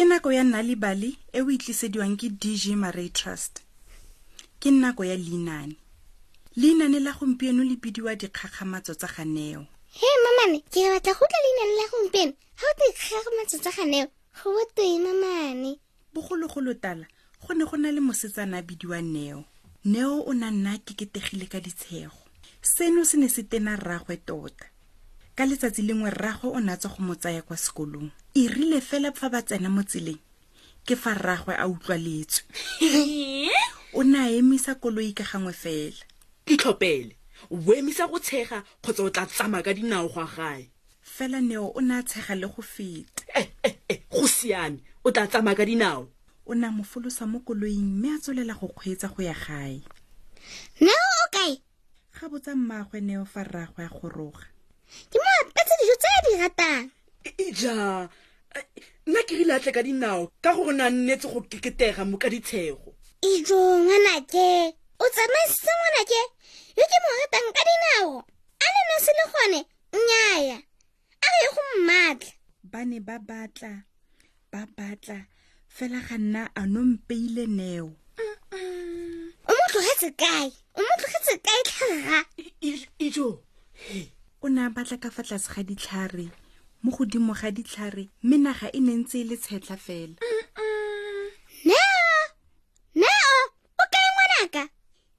ke nako ya nna le bali e o itlisediwang ke dg maray trust ke nako ya leinane leinane la gompieno le bidiwa dikgakgamatso tsa ganeo he mamame ke re batla go utlwa leinane la gompieno ga o tla dikgakgamatso tsa ganeo go botwena mane bogologolo tala go ne go na le mosetsana a bidiwa neo neo o na nna ke ketegile ka ditshego seno se ne se tena rragwe tota ka letsatsi lengwe rragwe o natswa go mo tsaya kwa sekolong e rile fela fa ba tsena mo tseleng ke fa rragwe a utlwaletswe o ne a emisa koloi ka gangwe fela itlhopele o emisa go tshega kgotsa o tla tsamaya ka dinao gwa gae fela neo o ne a tshega le go feta eh, eh, eh, go siame o tla tsamaya ka dinao o ne a mo folosa mo koloing mme a tswelela go kgweetsa go ya gae neo o kae ga botsa mmaagwe neo fa rraagwe a goroga ke mo apetse dijo tse a di ratang e, e ja e, nna ke rile atle ka dinao ka gore na nnetse go keketega mo ka ditshego ijo ngwanake o tsamaisitse ngwanake yo ke mo ratang ka dinao a le nose le gone nnyaya a re go mmatla ba ne ba batla ba batla fela ga nna a nompeile neo o mo tlogetse kae o mo tlogetse kae tlhaga ijo o ne a batla ka fa tlase ga ditlhare mo godimo ga ditlhare mme naga e ne ntse e le tshetlha fela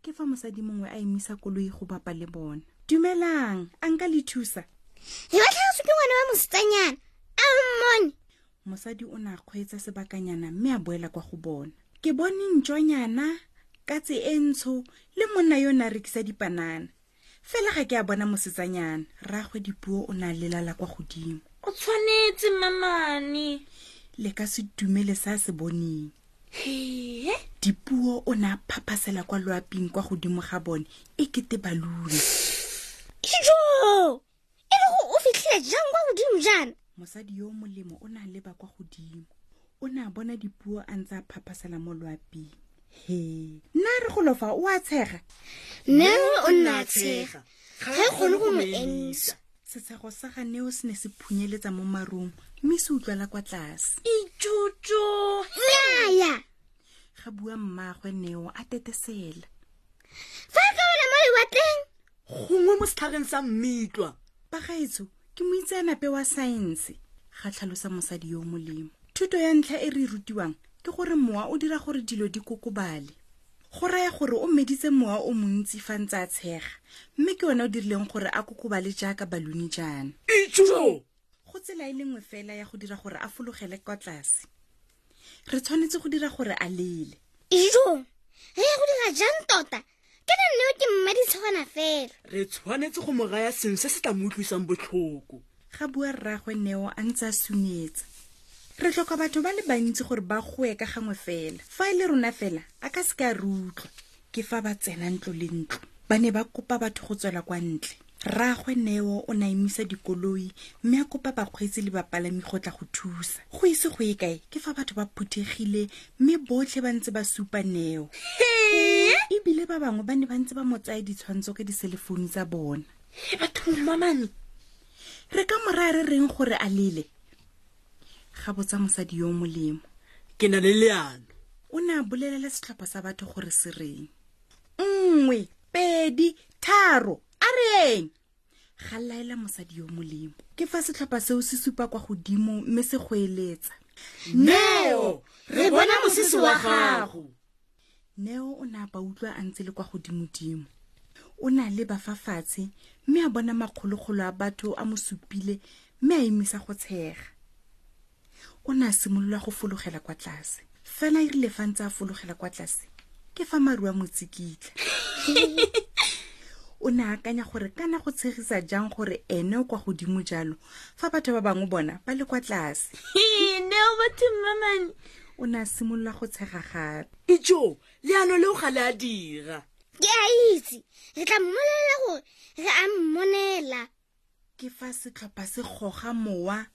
ke fa mosadi mongwe a emisa koloi go bapa le bona dumelang a nka le thusa re batlhagase ke ngwana wa mosetsanyana a mmone mosadi o ne a kgweetsa sebakanyana mme a boela kwa go bona ke bone ntšonyana katse e ntsho le monna yo o ne a rekisa dipanana fela ga ke a bona mosetsanyana rraagwe dipuo o ne a lelala kwa godimo o tshwanetse mamane le ka se dumele sa se boneng hee dipuo o ne a phaphasela kwa loaping kwa godimo ga bone e kete balune kijo e le go o fitlhile jang kwa godimo jaana mosadi yo o molemo o ne a leba kwa godimo o ne a bona dipuo a ntse a phaphasela mo loaping he nna re golofa o a tshega ne o nna a tshega ga e kgone go mo emisa setshego sa ga neo se ne se phunyeletsa mo marung mme se utlwala kwa tlase itsotso yaya ga bua mmaagwe neo a tetesela fa ka wena mo lewatleng gongwe mo setlhareng sa mmitlwa bagaetso ke moitseanape wa saense ga tlhalosa mosadi yo molemo thuto ya ntlha e re rutiwang ke gore mowa o dira gore dilo di kokobale go raya gore o meditse mowa o montsi fa ntse a tshega mme ke one o dirileng gore a kokobale jaaka baluni jaana go tsela e lengwe fela ya go dira gore a fologele kwa tlase re tshwanetse go dira gore a lele ijo re ya go dira jang tota ke re neo ke mmaditshogana fela re tshwanetse go mo raya sengwe se se tla mo utlwisang botlhoko ga bua rragwe neo a ntse a sumetsa re tlhoka batho ba le bantsi gore ba goe ka gangwe fela fa e le rona fela a ka se ka re utlwa ke fa ba tsena ntlo le ntlo ba ne ba kopa batho go tswela kwa ntle rraagwe neo o naemisa dikoloi mme a kopa bakgweetsi le bapalami go tla go thusa go ise go e kae ke fa batho ba phuthegile mme botlhe ba ntse ba supa neo ebile ba bangwe ba ne ba ntse ba mo tsaye ditshwantsho ka diselefounu tsa bona e batho mmamane re ka mora re reng gore a lele ga botsa mosadi yo molemo ke na le leano o ne a bolelele setlhopha sa batho gore se reng nngwe pedi tharo a reng ga laela mosadi yo molemo ke fa setlhopha seo se supa kwa godimo mme se go eletsa neo re bona mosese wa gago neo o ne a ba utlwa a ntse le kwa godimodimo o ne a leba fa fatshe mme a bona makgolokgolo a batho a mo supile mme a emisa go tshega o ne a simolola go fologela kwa tlase fela e rile fa ntse a fologela kwa tlase ke fa maru a motsikitla o ne a akanya gore kana go tshegisa jang gore ene o kwa godimo jalo fa batho ba bangwe bona ba le kwa tlase o ne a simolola go tshega gape ijo leano leo ga le a dira ke a itse re tla mmolelela gore re a mmonela ke fa setlhopha se goga mowa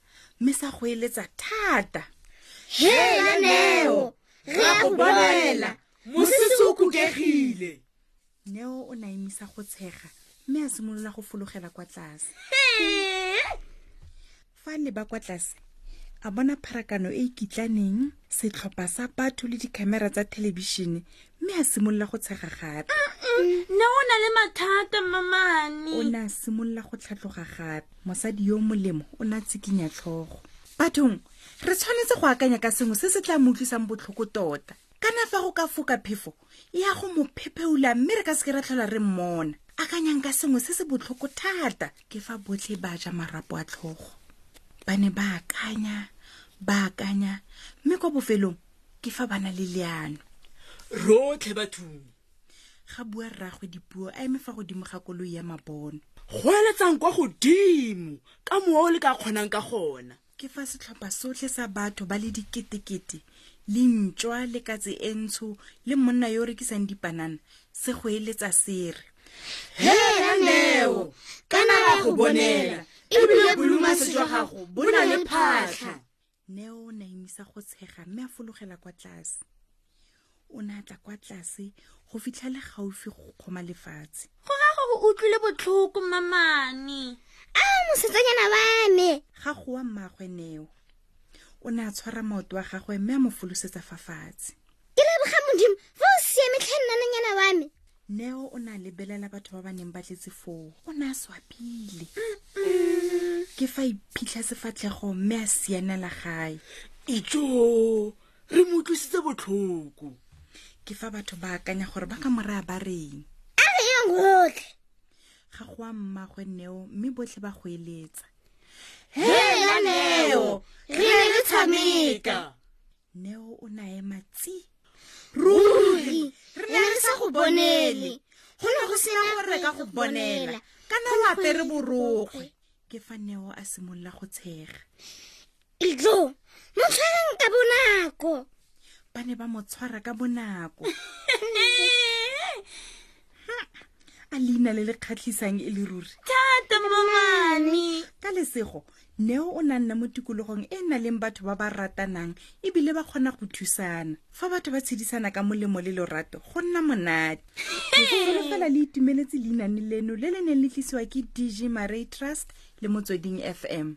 mme sa go eletsa thata hela neo re ya go bolela mosese o kokegile neo o ne a emisa go tshega mme a simolola go fologela kwa tlase fa le ba kwa tlase a bona pharakano e e kitlaneng setlhopha sa batho le dikhamera tsa thelebišene mme a simolola go tshega gape ne o na le mathata mamane o ne a simolola go tlhatloga gape mosadi yo o molemo o ne a tsikinya tlhogo bathong re tshwanetse go akanya ka sengwe se se tla mo utlwisang botlhoko tota kana fa go ka foka phefo e ya go mo phepeula mme re ka se ke ra tlhola re mmona akanyang ka sengwe se se botlhoko thata ke fa botlhe ba ja marapo a tlhogo ba ne ba akanya ba akanya mme kwa bofelong ke fa ba na le leano rotlhe bathong ga bua rraagwe dipuo a eme fa godimo ga koloi ya mabono go eletsang kwa godimo ka moo le ka kgonang ka gona ke fa setlhopha sotlhe sa batho ba le diketekete le ntšwa le katse e ntsho le monna yo o rekisang dipanana se go eletsa sere hela neo kana ra go bonela ebile bolumase jwa gago bo na le phatlha neo o na emisa go tshega mme a fologela kwa tlase o ne a tla kwa tlase go fitlha le gaufi go kgoma lefatshe go ra go go utlwile botlhoko mamane a mosetsanyana ba me ga go wa mmaagwe neo o ne a tshwara maoto wa gagwe mme a mo folosetsa fa fatshe ke leboga modimo fa o siame tlhe nnananyana wa me neo o ne a lebelela batho ba ba neng ba tletse foo o ne a swapile ke fa iphitlha sefatlhego mme a sianela gae ijoo re mo utlwisitse botlhoko ke fa batho ba akanya gore ba ka moraya ba reng a re yeng gotlhe ga go a mmagwe neo mme botlhe ba go eletsa hela neo re ne re tshameka neo o na ema tsi ruri re ne re sa go bonele go ne go sena gore re ka go bonela kana o apere borokgwe ke fa neo a simolola go tshega Idlo, mo tshwarang ka bonako. Ba ne ba mo tshwara ka bonako. a leina le le kgatlhisang e le ruri thata momane ka lesego neo o nanna mo tikologong e e na leng batho ba ba ratanang ebile ba kgona go thusana fa batho ba tshedisana ka molemo le lorato go nna monate golo fela le itumeletse leinane leno le le neng le tlisiwa ke dg maray trust le motsweding fm